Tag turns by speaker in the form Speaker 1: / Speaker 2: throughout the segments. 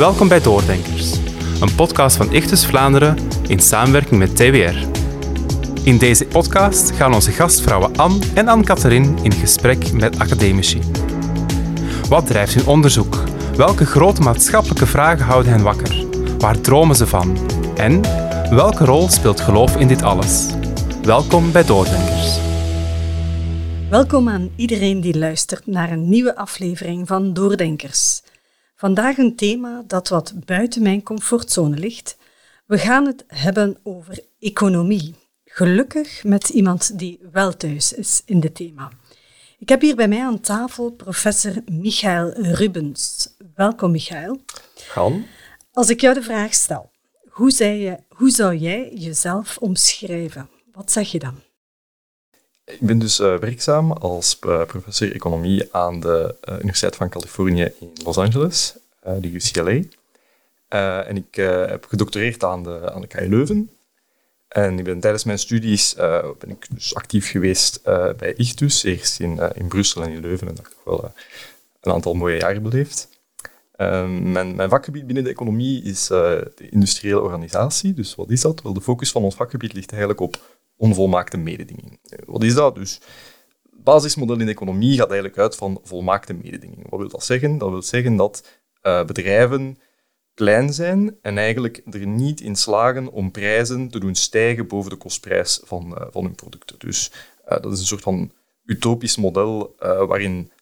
Speaker 1: Welkom bij Doordenkers, een podcast van Ichtus Vlaanderen in samenwerking met TWR. In deze podcast gaan onze gastvrouwen Anne en Anne-Catherine in gesprek met academici. Wat drijft hun onderzoek? Welke grote maatschappelijke vragen houden hen wakker? Waar dromen ze van? En welke rol speelt geloof in dit alles? Welkom bij Doordenkers.
Speaker 2: Welkom aan iedereen die luistert naar een nieuwe aflevering van Doordenkers. Vandaag een thema dat wat buiten mijn comfortzone ligt. We gaan het hebben over economie. Gelukkig met iemand die wel thuis is in dit thema. Ik heb hier bij mij aan tafel professor Michael Rubens. Welkom, Michael.
Speaker 3: Gaan.
Speaker 2: Als ik jou de vraag stel, hoe, zei je, hoe zou jij jezelf omschrijven? Wat zeg je dan?
Speaker 3: Ik ben dus uh, werkzaam als uh, professor economie aan de uh, Universiteit van Californië in Los Angeles, de UCLA. en ik heb gedoctoreerd aan de, aan de KU Leuven. En ik ben, tijdens mijn studies ben ik dus actief geweest bij ICTUS, eerst in, in Brussel en in Leuven. En dat heb ik wel een aantal mooie jaren beleefd. mijn, mijn, vakgebied binnen de economie is de industriële organisatie. Dus wat is dat? Wel, de focus van ons vakgebied ligt eigenlijk op onvolmaakte mededinging. Wat is dat? Dus het basismodel in de economie gaat eigenlijk uit van volmaakte mededinging. Wat wil dat zeggen? Dat wil zeggen dat uh, bedrijven klein zijn en eigenlijk er niet in slagen om prijzen te doen stijgen boven de kostprijs van, uh, van hun producten. Dus dat is een soort van utopisch model waarin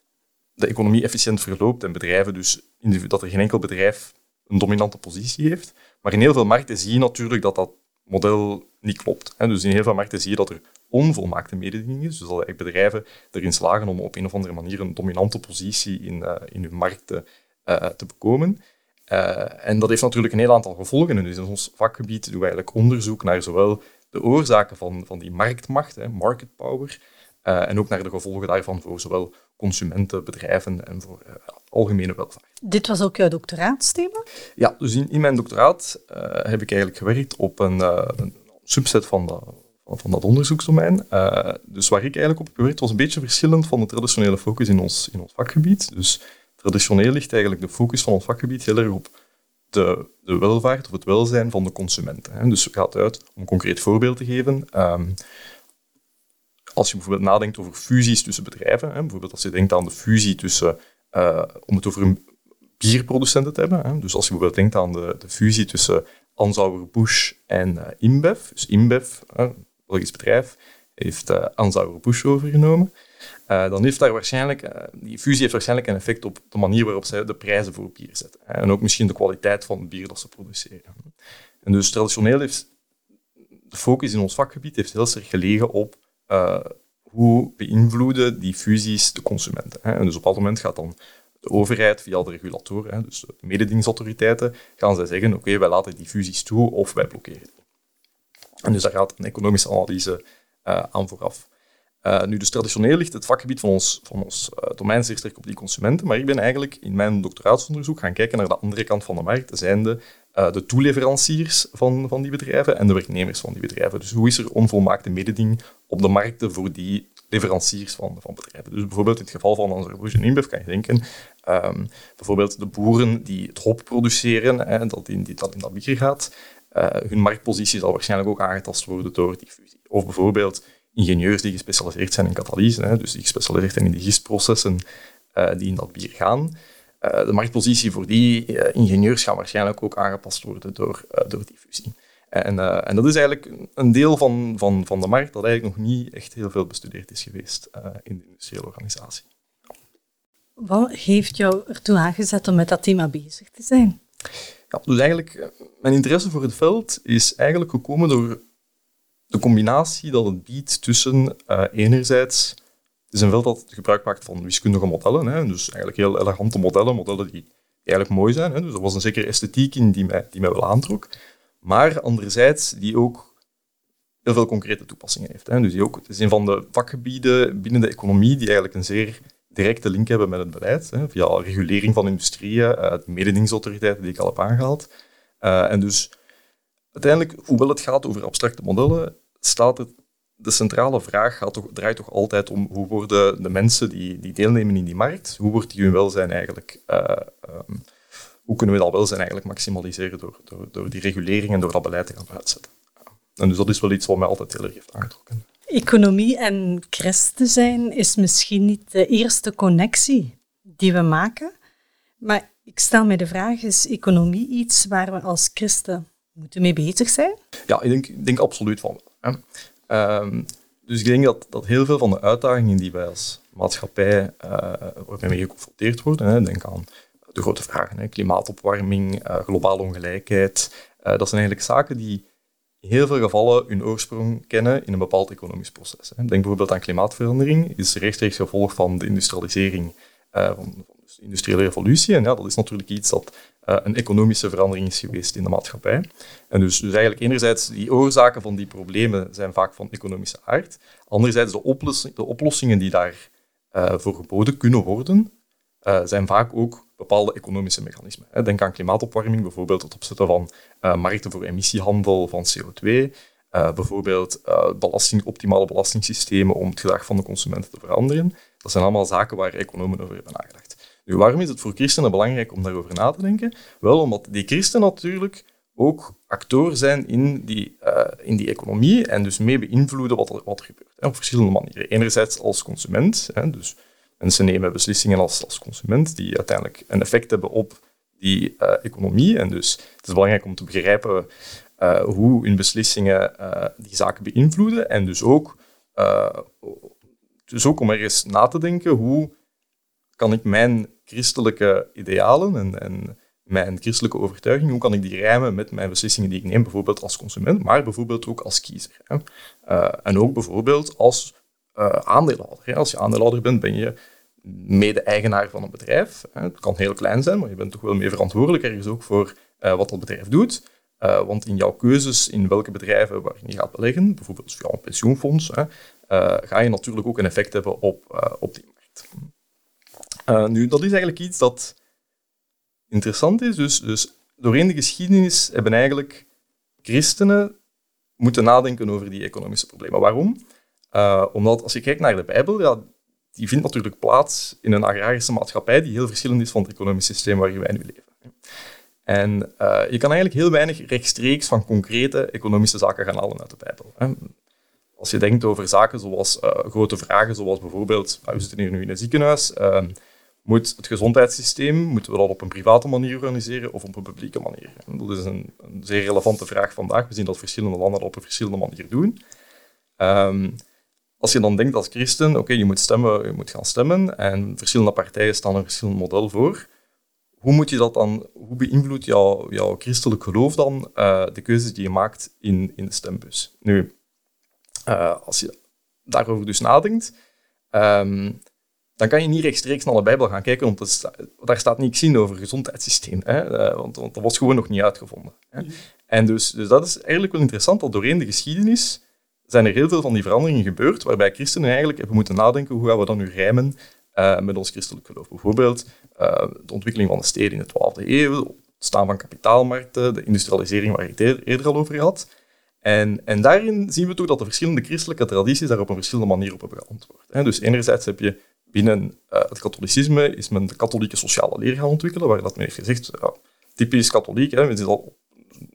Speaker 3: de economie efficiënt verloopt en bedrijven dus dat er geen enkel bedrijf een dominante positie heeft. Maar in heel veel markten zie je natuurlijk dat dat model niet klopt. Dus in heel veel markten zie je dat er onvolmaakte mededinging is. Dus dat bedrijven erin slagen om op een of andere manier een dominante positie in, uh, in hun markten uh, te bekomen. Uh, en dat heeft natuurlijk een heel aantal gevolgen. En dus in ons vakgebied doen we eigenlijk onderzoek naar zowel de oorzaken van, van die marktmacht, hè, market power, en ook naar de gevolgen daarvan voor zowel consumenten, bedrijven en voor algemene welvaart.
Speaker 2: Dit was ook jouw doctoraatsthema?
Speaker 3: Ja, dus in, in mijn doctoraat heb ik eigenlijk gewerkt op een, een subset van, de, van dat onderzoeksdomein. Uh, dus waar ik eigenlijk op gewerkt was een beetje verschillend van de traditionele focus in ons, in ons vakgebied. Dus traditioneel ligt eigenlijk de focus van ons vakgebied heel erg op de, de welvaart of het welzijn van de consumenten. Hè. Dus het gaat uit, om een concreet voorbeeld te geven, um, als je bijvoorbeeld nadenkt over fusies tussen bedrijven, hè, bijvoorbeeld als je denkt aan de fusie tussen, uh, om het over een bierproducenten te hebben, hè, dus als je bijvoorbeeld denkt aan de, de fusie tussen Anzauer-Busch en uh, InBev. Dus InBev, een Belgisch bedrijf, heeft uh, Anzauer-Busch overgenomen. dan heeft daar waarschijnlijk, die fusie heeft waarschijnlijk een effect op de manier waarop zij de prijzen voor bier zetten. En ook misschien de kwaliteit van het bier dat ze produceren. En dus traditioneel heeft de focus in ons vakgebied heeft heel sterk gelegen op hoe beïnvloeden die fusies de consumenten. En dus op dat moment gaat dan de overheid, via de regulatoren, dus de mededingingsautoriteiten, gaan zij zeggen, oké, wij laten die fusies toe of wij blokkeren die. En dus daar gaat een economische analyse uh, aan vooraf. Uh, nu, dus traditioneel ligt het vakgebied van ons, van ons uh, domein zeer sterk op die consumenten, maar ik ben eigenlijk in mijn doctoraatsonderzoek gaan kijken naar de andere kant van de markt, dat zijn de, de toeleveranciers van, van die bedrijven en de werknemers van die bedrijven. Dus hoe is er onvolmaakte mededing op de markten voor die leveranciers van, van bedrijven. Dus bijvoorbeeld in het geval van onze en InBev kan je denken, um, bijvoorbeeld de boeren die het hop produceren, dat, in, die, dat in dat bier gaat, uh, hun marktpositie zal waarschijnlijk ook aangetast worden door die fusie. Of bijvoorbeeld ingenieurs die gespecialiseerd zijn in katalyse, hè, dus die gespecialiseerd zijn in de gistprocessen uh, die in dat bier gaan. Uh, de marktpositie voor die ingenieurs gaan waarschijnlijk ook aangepast worden door, door die fusie. En, uh, en, dat is eigenlijk een deel van, van, van de markt dat eigenlijk nog niet echt heel veel bestudeerd is geweest uh, in de industriële organisatie.
Speaker 2: Wat heeft jou ertoe aangezet om met dat thema bezig te zijn?
Speaker 3: Ja, dus eigenlijk, eh, mijn interesse voor het veld is eigenlijk gekomen door de combinatie dat het biedt tussen uh, enerzijds, het is een veld dat gebruik maakt van wiskundige modellen, hè, dus eigenlijk heel elegante modellen, modellen die eigenlijk mooi zijn. Hè, dus er was een zekere esthetiek in die mij, die mij wel aantrok maar anderzijds die ook heel veel concrete toepassingen heeft. Hè. Dus die ook, het is een van de vakgebieden binnen de economie die eigenlijk een zeer directe link hebben met het beleid, hè, via regulering van industrieën, uh, de mededingingsautoriteiten die ik al heb aangehaald. Uh, en dus uiteindelijk, hoewel het gaat over abstracte modellen, staat het, de centrale vraag gaat toch, draait toch altijd om hoe worden de mensen die, die deelnemen in die markt, hoe wordt die hun welzijn eigenlijk uh, um, hoe kunnen we dat welzijn eigenlijk maximaliseren door, door, door die regulering en door dat beleid te gaan uitzetten. En dus dat is wel iets wat mij altijd heel erg heeft aangetrokken.
Speaker 2: Economie en christen zijn is misschien niet de eerste connectie die we maken, maar ik stel mij de vraag, is economie iets waar we als christen moeten mee bezig zijn?
Speaker 3: Ja, ik denk, ik denk absoluut van wel. Um, dus ik denk dat, dat heel veel van de uitdagingen die wij als maatschappij uh, mee geconfronteerd worden, hè, denk aan de grote vragen, hè, klimaatopwarming, uh, globale ongelijkheid, uh, dat zijn eigenlijk zaken die in heel veel gevallen hun oorsprong kennen in een bepaald economisch proces. Hè. Denk bijvoorbeeld aan klimaatverandering, is rechtstreeks gevolg van de industrialisering, van, van de industriële revolutie. En ja, dat is natuurlijk iets dat een economische verandering is geweest in de maatschappij. En dus, dus eigenlijk enerzijds, die oorzaken van die problemen zijn vaak van economische aard. Anderzijds, de, de oplossingen die daarvoor voor geboden kunnen worden, zijn vaak ook bepaalde economische mechanismen. Denk aan klimaatopwarming, bijvoorbeeld het opzetten van markten voor emissiehandel van CO2, bijvoorbeeld belasting, optimale belastingssystemen om het gedrag van de consumenten te veranderen. Dat zijn allemaal zaken waar economen over hebben nagedacht. Nu, waarom is het voor christenen belangrijk om daarover na te denken? Wel, omdat die christenen natuurlijk ook acteur zijn in die, in die economie en dus mee beïnvloeden wat er, wat gebeurt. Hè, op verschillende manieren. Enerzijds als consument, hè, dus mensen nemen beslissingen als, als consument die uiteindelijk een effect hebben op die uh, economie. En dus het is belangrijk om te begrijpen uh, hoe hun beslissingen die zaken beïnvloeden. En dus ook, dus ook om ergens na te denken hoe kan ik mijn christelijke idealen en, en mijn christelijke overtuiging, hoe kan ik die rijmen met mijn beslissingen die ik neem, bijvoorbeeld als consument, maar bijvoorbeeld ook als kiezer. Hè. En ook bijvoorbeeld als uh, aandeelhouder. Als je aandeelhouder bent, ben je mede-eigenaar van een bedrijf. Het kan heel klein zijn, maar je bent toch wel meer verantwoordelijk ergens ook voor uh, wat dat bedrijf doet. want in jouw keuzes in welke bedrijven waarin je gaat beleggen, bijvoorbeeld via een pensioenfonds, hè, ga je natuurlijk ook een effect hebben op, op die markt. Nu, dat is eigenlijk iets dat interessant is. Dus, dus doorheen de geschiedenis hebben eigenlijk christenen moeten nadenken over die economische problemen. Waarom? Uh, omdat als je kijkt naar de Bijbel, ja, die vindt natuurlijk plaats in een agrarische maatschappij die heel verschillend is van het economisch systeem waarin wij nu leven. En uh, je kan eigenlijk heel weinig rechtstreeks van concrete economische zaken gaan halen uit de Bijbel. Hè. Als je denkt over zaken zoals uh, grote vragen, zoals bijvoorbeeld, nou, we zitten hier nu in een ziekenhuis, moet het gezondheidssysteem, moeten we dat op een private manier organiseren of op een publieke manier? Dat is een, een zeer relevante vraag vandaag. We zien dat verschillende landen dat op een verschillende manier doen. Um, als je dan denkt als christen, oké, je moet stemmen, je moet gaan stemmen en verschillende partijen staan een verschillend model voor. Hoe moet je dat dan, hoe beïnvloedt jouw, jouw christelijk geloof dan uh, de keuzes die je maakt in, in de stembus? Nu, uh, als je daarover dus nadenkt, um, dan kan je niet rechtstreeks naar de Bijbel gaan kijken, want daar staat niks in over het gezondheidssysteem. Hè? Eh, want, want, dat was gewoon nog niet uitgevonden. Hè? En dus, dus dat is eigenlijk wel interessant, dat doorheen de geschiedenis zijn er heel veel van die veranderingen gebeurd, waarbij christenen eigenlijk hebben moeten nadenken hoe gaan we dan nu rijmen uh, met ons christelijk geloof. Bijvoorbeeld uh, de ontwikkeling van de steden in de 12e eeuw, het staan van kapitaalmarkten, de industrialisering waar ik het eerder al over had. En, en daarin zien we toch dat de verschillende christelijke tradities daar op een verschillende manier op hebben geantwoord. Dus enerzijds heb je binnen uh, het katholicisme is men de katholieke sociale leer gaan ontwikkelen, waar dat men heeft gezegd, typisch katholiek, hè, zijn al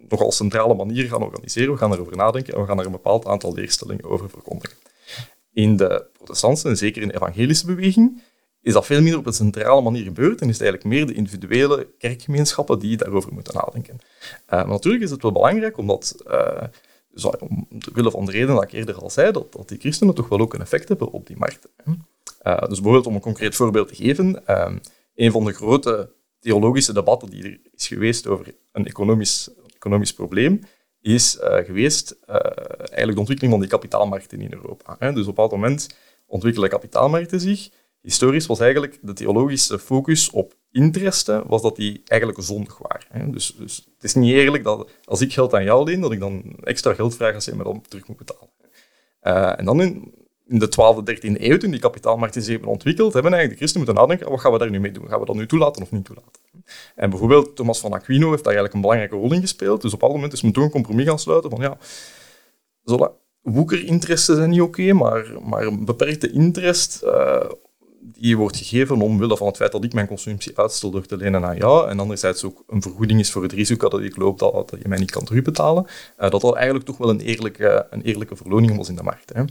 Speaker 3: nogal centrale manier gaan organiseren, we gaan erover nadenken en we gaan er een bepaald aantal leerstellingen over verkondigen. In de protestantse en zeker in de evangelische beweging is dat veel minder op een centrale manier gebeurd en is het eigenlijk meer de individuele kerkgemeenschappen die daarover moeten nadenken. Maar natuurlijk is het wel belangrijk, omdat uh, dus omwille van de reden dat ik eerder al zei, dat, die christenen toch wel ook een effect hebben op die markten. Uh, dus bijvoorbeeld om een concreet voorbeeld te geven, een van de grote theologische debatten die er is geweest over een economisch, economisch probleem, is uh, geweest eigenlijk de ontwikkeling van die kapitaalmarkten in Europa. Hè. Dus op een bepaald moment ontwikkelen kapitaalmarkten zich. Historisch was eigenlijk de theologische focus op interesten, was dat die eigenlijk zondig waren. Hè. Dus, dus het is niet eerlijk dat als ik geld aan jou leen, dat ik dan extra geld vraag als je me dan terug moet betalen. en dan in, in de 12e, 13e eeuw, toen die kapitaalmarkten zich hebben ontwikkeld, hebben eigenlijk de christenen moeten nadenken, wat gaan we daar nu mee doen? Gaan we dat nu toelaten of niet toelaten? En bijvoorbeeld Thomas van Aquino heeft daar eigenlijk een belangrijke rol in gespeeld. Dus op een moment is men toen een compromis gaan sluiten van ja, woekerinteresten zijn niet oké, maar, maar een beperkte interest, uh, die wordt gegeven omwille van het feit dat ik mijn consumptie uitstel door te lenen aan jou, en anderzijds ook een vergoeding is voor het risico dat ik loop dat, dat je mij niet kan terugbetalen, uh, dat dat eigenlijk toch wel een eerlijke, een eerlijke verloning was in de markt. Hè.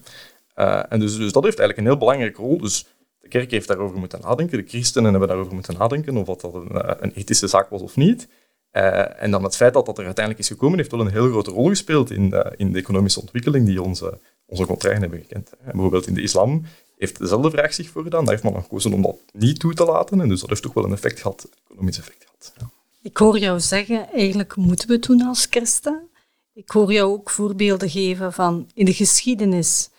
Speaker 3: Uh, en dus, dus dat heeft eigenlijk een heel belangrijke rol. Dus de kerk heeft daarover moeten nadenken, de christenen hebben daarover moeten nadenken, of dat een, uh, een ethische zaak was of niet. Uh, en dan het feit dat dat er uiteindelijk is gekomen, heeft wel een heel grote rol gespeeld in, in de economische ontwikkeling die onze, onze contraien hebben gekend. Bijvoorbeeld in de islam heeft dezelfde vraag zich voorgedaan. Daar heeft men gekozen om dat niet toe te laten. En dus dat heeft toch wel een effect gehad, een economisch effect gehad.
Speaker 2: Ik hoor jou zeggen, eigenlijk moeten we het doen als christen. Ik hoor jou ook voorbeelden geven van in de geschiedenis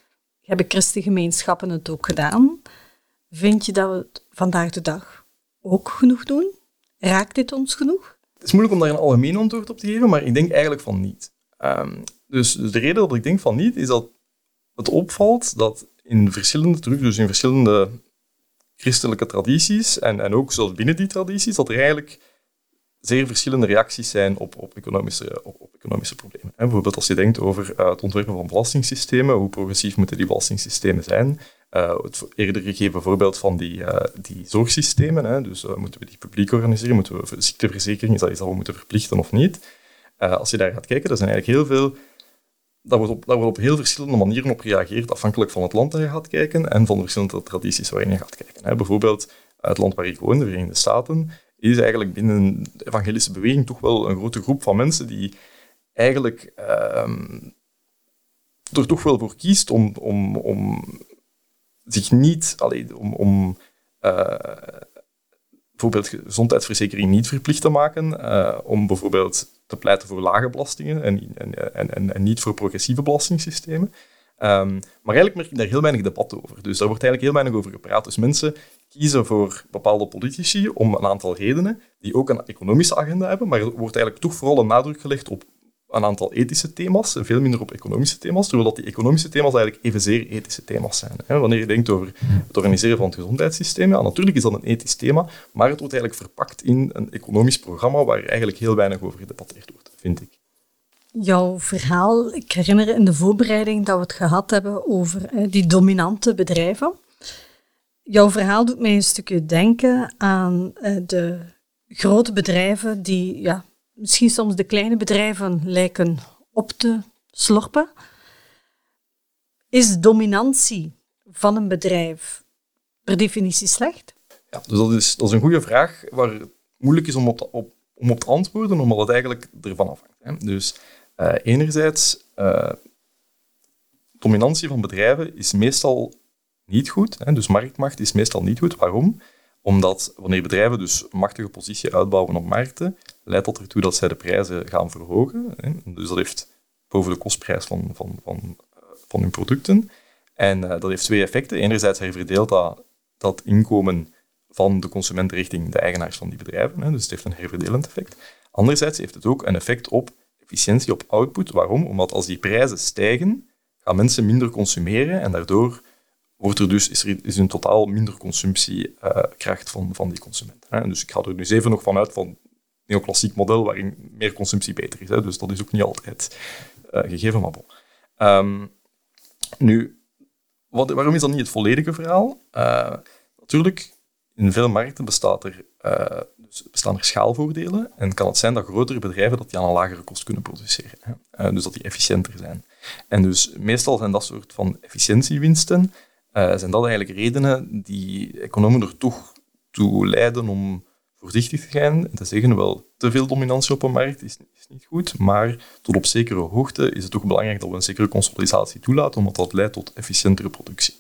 Speaker 2: hebben christengemeenschappen het ook gedaan. Vind je dat we het vandaag de dag ook genoeg doen? Raakt dit ons genoeg?
Speaker 3: Het is moeilijk om daar een algemeen antwoord op te geven, maar ik denk eigenlijk van niet. Dus, dus de reden dat ik denk van niet, is dat het opvalt dat in verschillende, terug, dus in verschillende christelijke tradities en, en ook zelfs binnen die tradities, dat er eigenlijk zeer verschillende reacties zijn op, op, economische, op, op economische problemen. bijvoorbeeld als je denkt over uh, het ontwerpen van belastingssystemen, hoe progressief moeten die belastingssystemen zijn? Uh, het eerder gegeven voorbeeld van die, uh, die zorgsystemen. Hè. Dus moeten we die publiek organiseren? Moeten we ziekteverzekering, is dat dat we moeten verplichten of niet? als je daar gaat kijken, er zijn eigenlijk heel veel daar wordt, op, wordt op heel verschillende manieren op gereageerd, afhankelijk van het land dat je gaat kijken en van de verschillende tradities waarin je gaat kijken. Bijvoorbeeld, het land waar ik woon, de Verenigde Staten, is eigenlijk binnen de evangelische beweging toch wel een grote groep van mensen die eigenlijk ehm, er toch wel voor kiest om, om, om zich niet, allee, om, om uh, bijvoorbeeld gezondheidsverzekering niet verplicht te maken, uh, om bijvoorbeeld te pleiten voor lage belastingen en, en, en, en niet voor progressieve belastingssystemen. Um, maar eigenlijk merk ik daar heel weinig debat over. Dus daar wordt eigenlijk heel weinig over gepraat. Dus mensen kiezen voor bepaalde politici om een aantal redenen, die ook een economische agenda hebben, maar er wordt eigenlijk toch vooral een nadruk gelegd op een aantal ethische thema's en veel minder op economische thema's, terwijl die economische thema's eigenlijk evenzeer ethische thema's zijn. Wanneer je denkt over het organiseren van het gezondheidssysteem, ja, natuurlijk is dat een ethisch thema, maar het wordt eigenlijk verpakt in een economisch programma waar eigenlijk heel weinig over gedebatteerd wordt, vind ik.
Speaker 2: Jouw verhaal, ik herinner in de voorbereiding dat we het gehad hebben over die dominante bedrijven. Jouw verhaal doet mij een stukje denken aan eh, de grote bedrijven die ja, misschien soms de kleine bedrijven lijken op te slorpen. Is dominantie van een bedrijf per definitie slecht?
Speaker 3: Ja, dus dat is, dat is een goede vraag waar het moeilijk is om op, te, om op te antwoorden, omdat het eigenlijk ervan afhangt. Hè. Dus uh, enerzijds, uh, dominantie van bedrijven is meestal niet goed. Hè. Dus marktmacht is meestal niet goed. Waarom? Omdat wanneer bedrijven dus machtige positie uitbouwen op markten, leidt dat ertoe dat zij de prijzen gaan verhogen. Hè. Dus dat heeft boven de kostprijs van, van, van, eh, van hun producten. En uh, dat heeft twee effecten. Enerzijds herverdeelt dat, dat inkomen van de consument richting de eigenaars van die bedrijven. Hè. Dus het heeft een herverdelend effect. Anderzijds heeft het ook een effect op efficiëntie, op output. Waarom? Omdat als die prijzen stijgen, gaan mensen minder consumeren en daardoor wordt er dus, is er is in totaal minder consumptiekracht van, van die consument. Hè. Dus ik ga er nu even nog vanuit van een klassiek model waarin meer consumptie beter is. Hè. Dus dat is ook niet altijd uh, gegeven, maar. Um, nu, wat, waarom is dat niet het volledige verhaal? Uh, natuurlijk, in veel markten bestaat er, dus bestaan er schaalvoordelen en kan het zijn dat grotere bedrijven dat die aan een lagere kost kunnen produceren. Hè. dus dat die efficiënter zijn. En dus meestal zijn dat soort van efficiëntiewinsten uh, zijn dat eigenlijk redenen die economen er toch toe leiden om voorzichtig te zijn en te zeggen, wel, te veel dominantie op een markt is, is, niet goed, maar tot op zekere hoogte is het toch belangrijk dat we een zekere consolidatie toelaten, omdat dat leidt tot efficiëntere productie.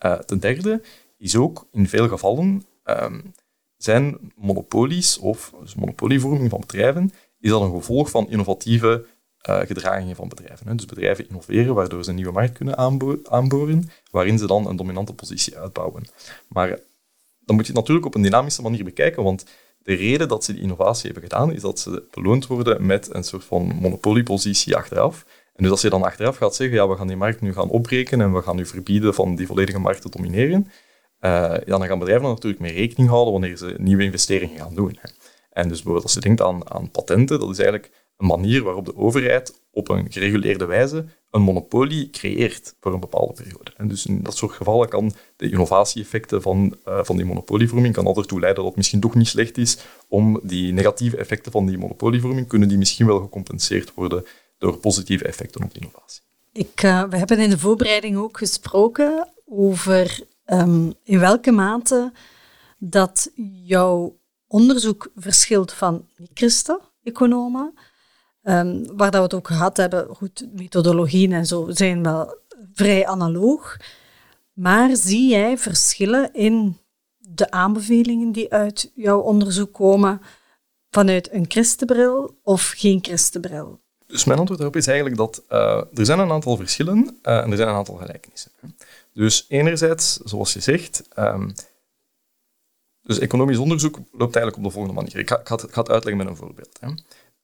Speaker 3: Uh, ten derde is ook in veel gevallen um, zijn monopolies of dus monopolievorming van bedrijven is dat een gevolg van innovatieve uh, gedragingen van bedrijven. Hè. Dus bedrijven innoveren, waardoor ze een nieuwe markt kunnen aanboren, waarin ze dan een dominante positie uitbouwen. Maar dan moet je natuurlijk op een dynamische manier bekijken, want de reden dat ze die innovatie hebben gedaan, is dat ze beloond worden met een soort van monopoliepositie achteraf. En dus als je dan achteraf gaat zeggen, ja, we gaan die markt nu gaan opbreken en we gaan nu verbieden van die volledige markt te domineren, ja, dan gaan bedrijven natuurlijk mee rekening houden wanneer ze nieuwe investeringen gaan doen. En dus bijvoorbeeld als je denkt aan patenten, dat is eigenlijk een manier waarop de overheid op een gereguleerde wijze een monopolie creëert voor een bepaalde periode. En dus in dat soort gevallen kan de innovatie-effecten van, uh, van die monopolievorming kan leiden dat het misschien toch niet slecht is om die negatieve effecten van die monopolievorming, kunnen die misschien wel gecompenseerd worden door positieve effecten op innovatie.
Speaker 2: Ik, uh, we hebben in de voorbereiding ook gesproken over um, in welke mate dat jouw onderzoek verschilt van niet-christen-economen. Um, waar dat we het ook gehad hebben, goed, methodologieën en zo zijn wel vrij analoog. Maar zie jij verschillen in de aanbevelingen die uit jouw onderzoek komen vanuit een christenbril of geen christenbril?
Speaker 3: Dus mijn antwoord daarop is eigenlijk dat uh, er zijn een aantal verschillen uh, en er zijn een aantal gelijkenissen. Dus enerzijds, zoals je zegt, um, dus economisch onderzoek loopt eigenlijk op de volgende manier. Ik ga, ik ga, het, ik ga het, uitleggen met een voorbeeld. Hè.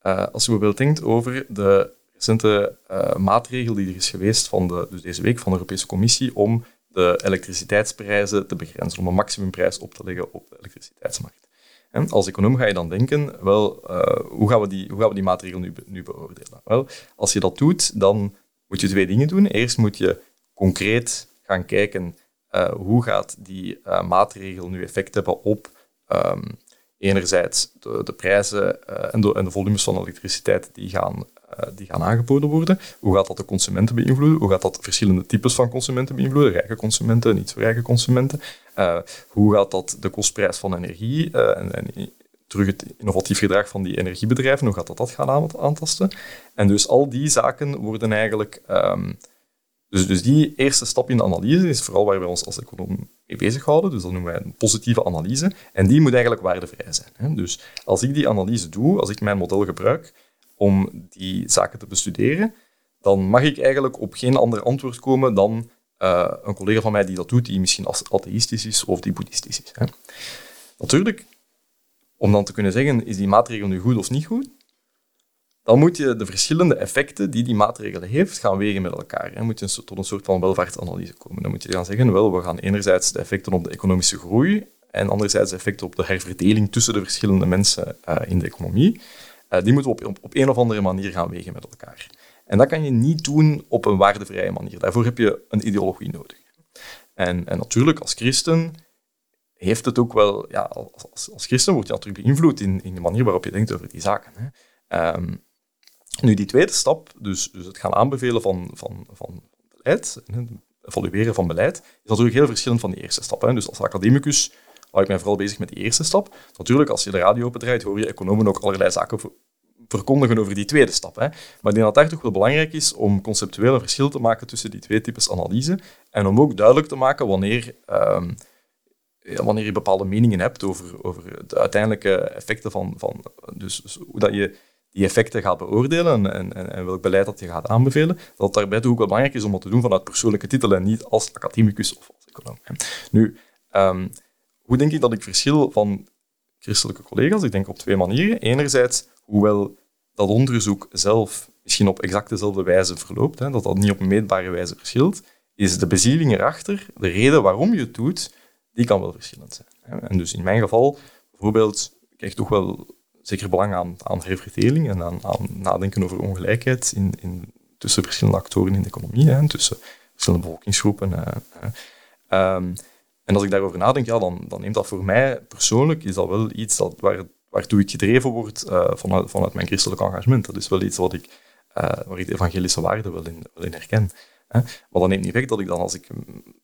Speaker 3: Uh, als je bijvoorbeeld denkt over de recente uh, maatregel die er is geweest van de, dus deze week van de Europese Commissie om de elektriciteitsprijzen te begrenzen, om een maximumprijs op te leggen op de elektriciteitsmarkt. En als econoom ga je dan denken, wel, uh, hoe, gaan we die, hoe gaan we die maatregel nu, nu beoordelen? Wel, als je dat doet, dan moet je twee dingen doen. Eerst moet je concreet gaan kijken hoe gaat die maatregel nu effect hebben op um, enerzijds de, prijzen uh, en, de, en, de, volumes van elektriciteit die gaan, die gaan aangeboden worden. Hoe gaat dat de consumenten beïnvloeden? Hoe gaat dat verschillende types van consumenten beïnvloeden? Rijke consumenten, niet zo rijke consumenten. hoe gaat dat de kostprijs van energie en, en terug het innovatief gedrag van die energiebedrijven, hoe gaat dat dat gaan aantasten? En dus al die zaken worden eigenlijk um, dus, dus die eerste stap in de analyse is vooral waar wij ons als econoom mee bezighouden. Dus dat noemen wij een positieve analyse. En die moet eigenlijk waardevrij zijn. Hè. Dus als ik die analyse doe, als ik mijn model gebruik om die zaken te bestuderen, dan mag ik eigenlijk op geen ander antwoord komen dan uh, een collega van mij die dat doet, die misschien atheïstisch is of die boeddhistisch is. Hè. Natuurlijk, om dan te kunnen zeggen, is die maatregel nu goed of niet goed, dan moet je de verschillende effecten die die maatregel heeft gaan wegen met elkaar. Dan moet je tot een soort van welvaartsanalyse komen. Dan moet je gaan zeggen, wel, we gaan enerzijds de effecten op de economische groei en anderzijds de effecten op de herverdeling tussen de verschillende mensen uh, in de economie. Uh, die moeten we op, op, een of andere manier gaan wegen met elkaar. En dat kan je niet doen op een waardevrije manier. Daarvoor heb je een ideologie nodig. En, en natuurlijk, als christen heeft het ook wel... Ja, als, als, christen word je natuurlijk beïnvloed in, in de manier waarop je denkt over die zaken. Hè. Um, nu, die tweede stap, dus, dus het gaan aanbevelen van, van, van beleid, evalueren van beleid, is natuurlijk heel verschillend van die eerste stap. Hè. Dus als academicus hou ik mij vooral bezig met die eerste stap. Natuurlijk, als je de radio opendraait, hoor je economen ook allerlei zaken verkondigen over die tweede stap. Hè. Maar ik denk dat daar toch wel belangrijk is om conceptueel een verschil te maken tussen die twee types analyse en om ook duidelijk te maken wanneer, um, wanneer je bepaalde meningen hebt over, over de uiteindelijke effecten van... van dus, dus hoe dat je die effecten gaat beoordelen en, en, en, welk beleid dat je gaat aanbevelen, dat het daarbij ook wel belangrijk is om dat te doen vanuit persoonlijke titel en niet als academicus of als econoom. Nu, um, hoe denk ik dat ik verschil van christelijke collega's? Ik denk op twee manieren. Enerzijds, hoewel dat onderzoek zelf misschien op exact dezelfde wijze verloopt, hè, dat dat niet op meetbare wijze verschilt, is de bezieling erachter, de reden waarom je het doet, die kan wel verschillend zijn. En dus in mijn geval, bijvoorbeeld, ik krijg toch wel zeker belang aan, aan herverdeling en aan, nadenken over ongelijkheid in, in, tussen verschillende actoren in de economie, hè, tussen verschillende bevolkingsgroepen. Um, en als ik daarover nadenk, ja, dan, dan neemt dat voor mij persoonlijk is dat wel iets dat, waar, waartoe ik gedreven word uh, vanuit, vanuit mijn christelijk engagement. Dat is wel iets wat ik, uh, waar ik de evangelische waarde wel in, herken. Hè. Maar dat neemt niet weg dat ik dan als ik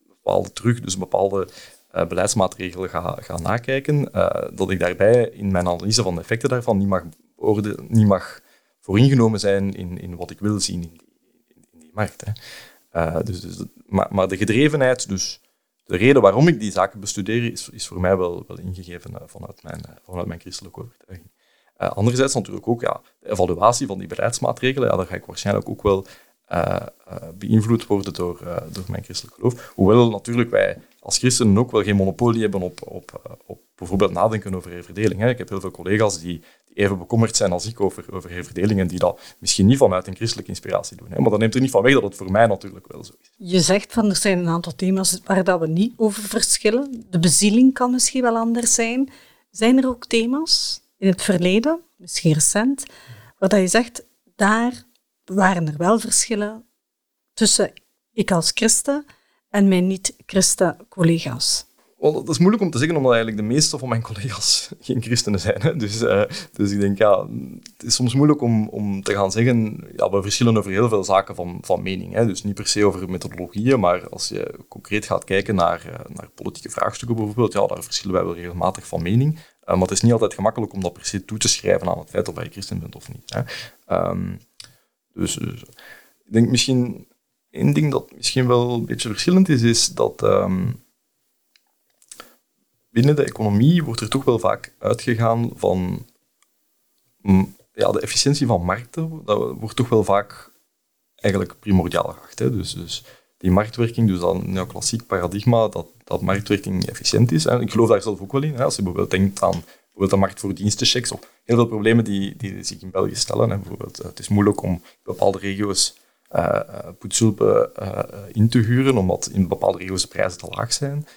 Speaker 3: bepaalde terug, dus bepaalde uh, beleidsmaatregelen ga, ga nakijken, uh, dat ik daarbij in mijn analyse van de effecten daarvan niet mag, niet mag vooringenomen zijn in, in wat ik wil zien in die, in die markt. Hè. Uh, dus, dus, maar, maar, de gedrevenheid, dus de reden waarom ik die zaken bestudeer, is, is voor mij wel, wel ingegeven vanuit, mijn, vanuit mijn christelijke overtuiging. anderzijds natuurlijk ook ja, de evaluatie van die beleidsmaatregelen, daar ga ik waarschijnlijk ook wel beïnvloed worden door, door mijn christelijk geloof. Hoewel natuurlijk wij als christenen ook wel geen monopolie hebben op, op, eh, op bijvoorbeeld nadenken over herverdeling. Hè. Ik heb heel veel collega's die, die, even bekommerd zijn als ik over, over herverdeling en die dat misschien niet vanuit een christelijke inspiratie doen. Hè. Maar dat neemt er niet van weg dat het voor mij natuurlijk wel zo is.
Speaker 2: Je zegt van er zijn een aantal thema's waar dat we niet over verschillen. De bezieling kan misschien wel anders zijn. Zijn er ook thema's in het verleden, misschien recent, waar dat je zegt daar waren er wel verschillen tussen ik als christen en mijn niet-christen-collega's.
Speaker 3: Wel, dat is moeilijk om te zeggen, omdat eigenlijk de meeste van mijn collega's geen christenen zijn. Hè. Dus, uh, dus ik denk, ja, het is soms moeilijk om, om te gaan zeggen, ja, we verschillen over heel veel zaken van, van mening. Hè. Dus niet per se over methodologieën, maar als je concreet gaat kijken naar, uh, naar politieke vraagstukken bijvoorbeeld, ja, daar verschillen wij wel regelmatig van mening. Uh, maar het is niet altijd gemakkelijk om dat per se toe te schrijven aan het feit of je christen bent of niet. Hè. Um, dus, dus, ik denk misschien, één ding dat misschien wel een beetje verschillend is, is dat... Um, binnen de economie wordt er toch wel vaak uitgegaan van ja, de efficiëntie van markten. Dat wordt toch wel vaak eigenlijk primordiaal geacht. Hè. Dus, dus die marktwerking, dus dat neoclassiek paradigma, dat, dat marktwerking efficiënt is. En ik geloof daar zelf ook wel in. Hè. Als je bijvoorbeeld denkt aan bijvoorbeeld de markt voor dienstenchecks, of heel veel problemen die, die zich in België stellen. Hè. Bijvoorbeeld, eh, het is moeilijk om bepaalde regio's uh, in te huren, omdat in bepaalde regio's de prijzen te laag zijn.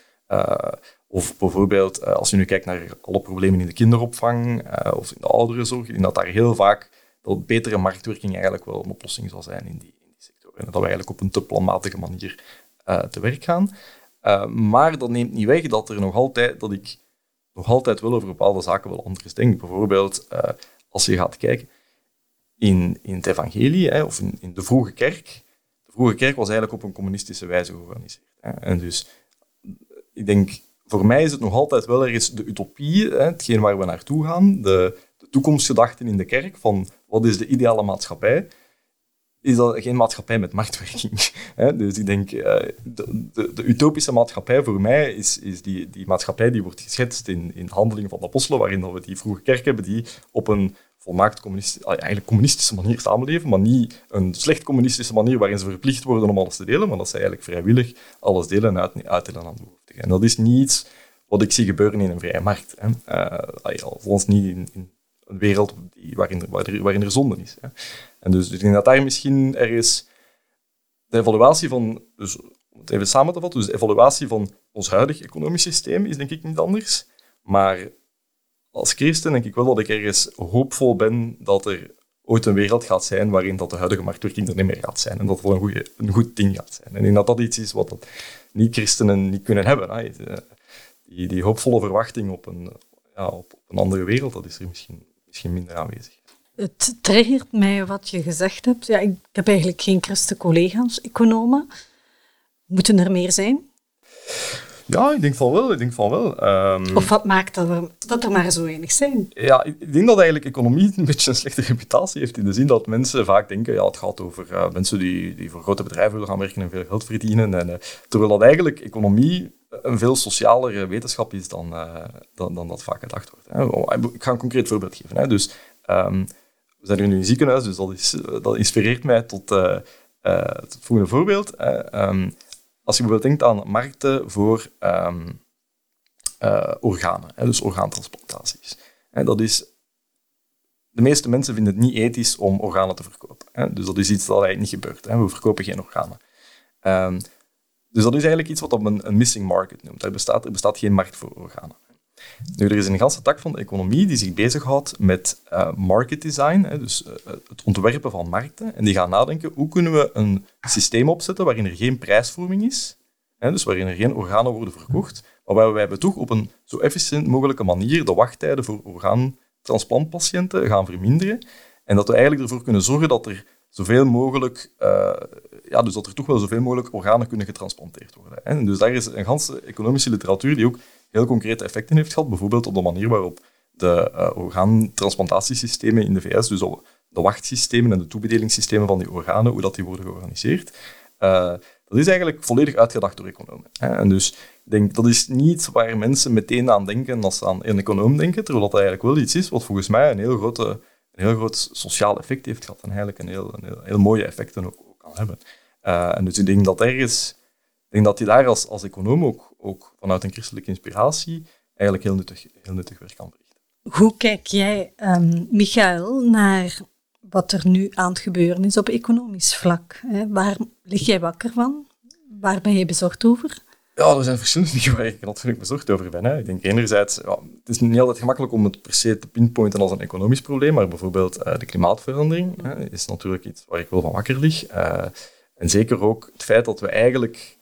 Speaker 3: Of bijvoorbeeld, als je nu kijkt naar alle problemen in de kinderopvang of in de ouderenzorg, in dat daar heel vaak dat betere marktwerking eigenlijk wel een oplossing zal zijn in die, in die sector. En dat we eigenlijk op een te planmatige manier te werk gaan. maar dat neemt niet weg dat, er nog altijd, dat ik nog altijd wel over bepaalde zaken wel anders denk. Bijvoorbeeld, als je gaat kijken in, in het evangelie, hè, of in, in, de vroege kerk. De vroege kerk was eigenlijk op een communistische wijze georganiseerd. Hè. En dus, ik denk voor mij is het nog altijd wel ergens de utopie, hè, hetgeen waar we naartoe gaan, de, de toekomstgedachten in de kerk, van wat is de ideale maatschappij, is dat geen maatschappij met marktwerking. Dus ik denk, eh, de, de, de, utopische maatschappij voor mij is, is die, die maatschappij die wordt geschetst in, in handelingen van de apostelen, waarin we die vroege kerk hebben die op een volmaakt communistische, eigenlijk communistische manier samenleven, maar niet een slecht communistische manier waarin ze verplicht worden om alles te delen, maar dat ze eigenlijk vrijwillig alles delen en uit, uitdelen aan de. En dat is niet wat ik zie gebeuren in een vrije markt. Hè. Uh, althans niet in, in, een wereld die, waarin, waarin, waarin er zonde is. Hè. En dus ik denk dat daar misschien ergens de evaluatie van, dus om het even samen te vatten, dus de evaluatie van ons huidig economisch systeem is denk ik niet anders, maar als christen denk ik wel dat ik ergens hoopvol ben dat er ooit een wereld gaat zijn waarin dat de huidige marktwerking er niet meer gaat zijn. En dat het een, goede, een goed ding gaat zijn. En ik denk dat dat iets is wat niet-christenen niet kunnen hebben. Hè. Die, die hoopvolle verwachting op een, ja, op, een andere wereld, dat is er misschien, misschien minder aanwezig.
Speaker 2: Het triggert mij wat je gezegd hebt. Ja, ik heb eigenlijk geen christen-collega's, economen. Moeten er meer zijn?
Speaker 3: Ja, ik denk van wel. Ik denk van wel. Um,
Speaker 2: of wat maakt dat er, dat er maar zo weinig zijn?
Speaker 3: Ja, ik denk dat eigenlijk economie een beetje een slechte reputatie heeft. In de zin dat mensen vaak denken, ja, het gaat over uh, mensen die, die voor grote bedrijven willen gaan werken en veel geld verdienen. En, uh, terwijl dat eigenlijk economie een veel socialere wetenschap is dan, uh, dan, dan dat vaak gedacht wordt. Oh, ik ga een concreet voorbeeld geven. Hè. Dus, um, we zijn nu in een ziekenhuis, dus dat, is, dat inspireert mij tot, het volgende voorbeeld. Um, als je bijvoorbeeld denkt aan markten voor uh, organen, hè, dus orgaantransplantaties. Dat is, de meeste mensen vinden het niet ethisch om organen te verkopen. Hè, dus dat is iets dat eigenlijk niet gebeurt. Hè. We verkopen geen organen. Dus dat is eigenlijk iets wat men een missing market noemt. Er bestaat, er bestaat geen markt voor organen. Nu, er is een ganse tak van de economie die zich bezighoudt met uh, market design, hè, dus uh, het ontwerpen van markten. En die gaan nadenken, hoe kunnen we een systeem opzetten waarin er geen prijsvorming is, hè, dus waarin er geen organen worden verkocht, maar waarbij we toch op een zo efficiënt mogelijke manier de wachttijden voor orgaantransplantpatiënten gaan verminderen. En dat we eigenlijk ervoor kunnen zorgen dat er zoveel mogelijk, uh, ja, dus dat er toch wel zoveel mogelijk organen kunnen getransplanteerd worden. Hè. Dus daar is een ganse economische literatuur die ook heel concrete effecten heeft gehad. Bijvoorbeeld op de manier waarop de uh, orgaantransplantatiesystemen in de VS, dus de wachtsystemen en de toebedelingssystemen van die organen, hoe dat die worden georganiseerd. Uh, dat is eigenlijk volledig uitgedacht door economen. Hè. En dus denk, dat is niet waar mensen meteen aan denken als ze aan een econoom denken, terwijl dat eigenlijk wel iets is wat volgens mij een heel, grote, een heel groot sociaal effect heeft gehad en eigenlijk een heel, een heel, mooie effecten ook kan hebben. Uh, en dus ik denk dat ergens ik denk dat hij daar als, als econoom ook, ook vanuit een christelijke inspiratie eigenlijk heel nuttig, heel nuttig werk kan verrichten.
Speaker 2: Hoe kijk jij, um, Michael, naar wat er nu aan het gebeuren is op economisch vlak? Hè? Waar lig jij wakker van? Waar ben je bezorgd over?
Speaker 3: Ja, er zijn verschillende dingen waar ik natuurlijk bezorgd over ben. Hè. Ik denk enerzijds, ja, het is niet altijd gemakkelijk om het per se te pinpointen als een economisch probleem, maar bijvoorbeeld uh, de klimaatverandering hè, is natuurlijk iets waar ik wel van wakker lig. Uh, en zeker ook het feit dat we eigenlijk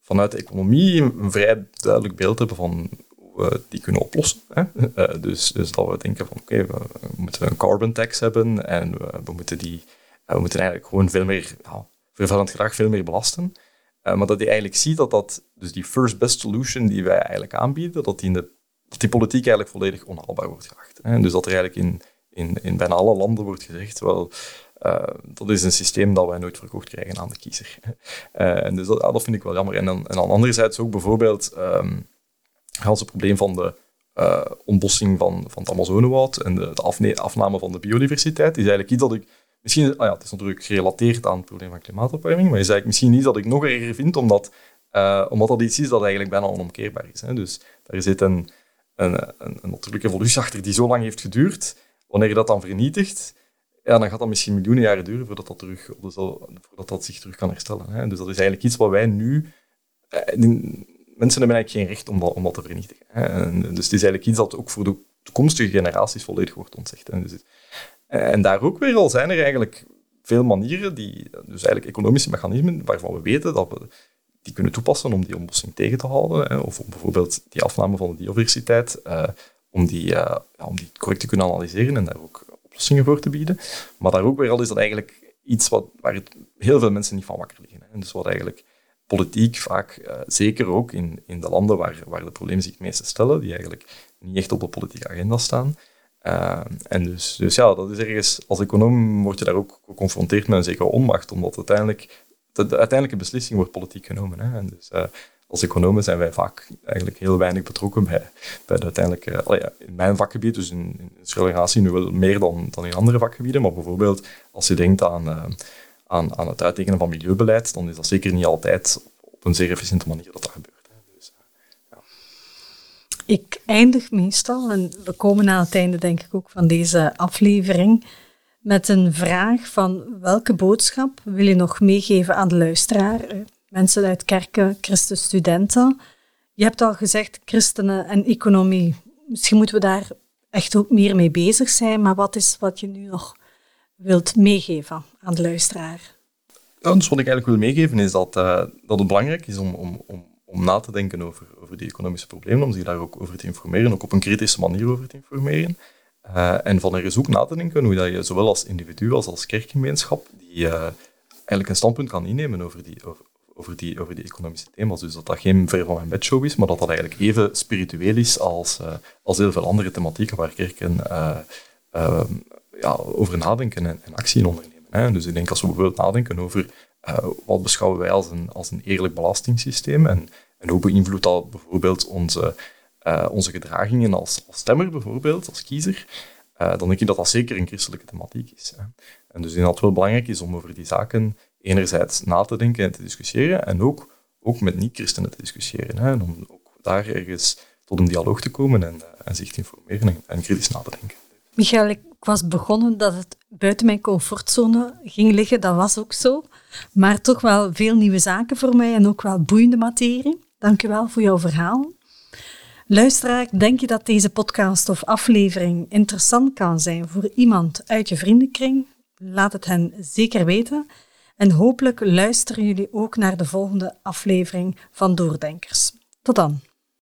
Speaker 3: vanuit de economie een vrij duidelijk beeld hebben van hoe we die kunnen oplossen. Hè. Uh, dus, dus dat we denken van oké, we, moeten een carbon tax hebben en we, we moeten, die, we moeten eigenlijk gewoon veel meer, vervuilend gedrag veel meer belasten. Uh, maar dat je eigenlijk ziet dat, dat dus die first best solution die wij eigenlijk aanbieden, dat die, in de, dat die politiek eigenlijk volledig onhaalbaar wordt geacht. Hè. Dus dat er eigenlijk in, in, in bijna alle landen wordt gezegd, wel, uh, dat is een systeem dat wij nooit verkocht krijgen aan de kiezer. Uh, en dus dat, dat, vind ik wel jammer. En dan, en dan anderzijds ook bijvoorbeeld um, het probleem van de uh, ontbossing van, van het Amazonewoud en de, afname van de biodiversiteit is eigenlijk iets dat ik misschien... Ah ja, het is natuurlijk gerelateerd aan het probleem van klimaatopwarming, maar is eigenlijk misschien iets dat ik nog erger vind, omdat, omdat dat iets is dat eigenlijk bijna onomkeerbaar is. Hè. Dus daar zit een, een, een, een natuurlijke evolutie achter die zo lang heeft geduurd. Wanneer je dat dan vernietigt, ja, dan gaat dat misschien miljoenen jaren duren voordat dat, terug, voordat dat zich terug kan herstellen. Hè. Dus dat is eigenlijk iets wat wij nu... Eh, mensen hebben eigenlijk geen recht om dat, om te vernietigen. Hè. En, dus het is eigenlijk iets dat ook voor de toekomstige generaties volledig wordt ontzegd. Hè. Dus, en daar ook weer al zijn er eigenlijk veel manieren, die, dus eigenlijk economische mechanismen, waarvan we weten dat we die kunnen toepassen om die ontbossing tegen te houden, hè, of bijvoorbeeld die afname van de biodiversiteit, uh, om, die, ja, om die correct te kunnen analyseren en daar ook oplossingen voor te bieden. Maar daar ook weer al is dat eigenlijk iets wat, waar heel veel mensen niet van wakker liggen. Hè. Dus wat eigenlijk politiek vaak, uh, zeker ook in, in de landen waar, waar de problemen zich het meeste stellen, die eigenlijk niet echt op de politieke agenda staan. Uh, en dus, dus ja, dat is ergens, als econoom word je daar ook geconfronteerd met een zekere onmacht, omdat uiteindelijk, de, de uiteindelijke beslissing wordt politiek genomen. Hè. En dus, uh, als economen zijn wij vaak eigenlijk heel weinig betrokken bij, bij de uiteindelijke... Allee, in mijn vakgebied, dus in, in nu wel meer dan, dan in andere vakgebieden, maar bijvoorbeeld als je denkt aan, uh, aan, aan het uittekenen van milieubeleid, dan is dat zeker niet altijd op een zeer efficiënte manier dat dat gebeurt. Dus,
Speaker 2: uh, ja. Ik eindig meestal, en we komen aan het einde denk ik ook van deze aflevering, met een vraag van welke boodschap wil je nog meegeven aan de luisteraar? Mensen uit kerken, christenstudenten. Je hebt al gezegd, christenen en economie. Misschien moeten we daar echt ook meer mee bezig zijn, maar wat is wat je nu nog wilt meegeven aan de luisteraar?
Speaker 3: Dus wat ik eigenlijk wil meegeven is dat, uh, dat het belangrijk is om, om, om, om na te denken over, over die economische problemen, om zich daar ook over te informeren, ook op een kritische manier over te informeren. Uh, en van er is ook na te denken hoe dat je zowel als individu als als kerkgemeenschap die, uh, eigenlijk een standpunt kan innemen over die, over, over die, over die economische thema's. Dus dat dat geen ver van mijn bedshow is, maar dat dat eigenlijk even spiritueel is als, uh, als heel veel andere thematieken waar kerken uh, uh, ja, over nadenken en, actie in ondernemen. Hè. Dus ik denk als we bijvoorbeeld nadenken over wat beschouwen wij als een, als een eerlijk belastingssysteem en, en hoe beïnvloedt dat bijvoorbeeld onze, onze gedragingen als, als stemmer, bijvoorbeeld, als kiezer, dan denk ik dat dat zeker een christelijke thematiek is. Hè. En dus ik denk dat het wel belangrijk is om over die zaken enerzijds na te denken en te discussiëren en ook, ook met niet-christenen te discussiëren. Hè, en om ook daar ergens tot een dialoog te komen en, en zich te informeren en, kritisch na te denken.
Speaker 2: Michael, ik was begonnen dat het buiten mijn comfortzone ging liggen, dat was ook zo. Maar toch wel veel nieuwe zaken voor mij en ook wel boeiende materie. Dank u wel voor jouw verhaal. Luisteraar, denk je dat deze podcast of aflevering interessant kan zijn voor iemand uit je vriendenkring? Laat het hen zeker weten. En hopelijk luisteren jullie ook naar de volgende aflevering van Doordenkers. Tot dan.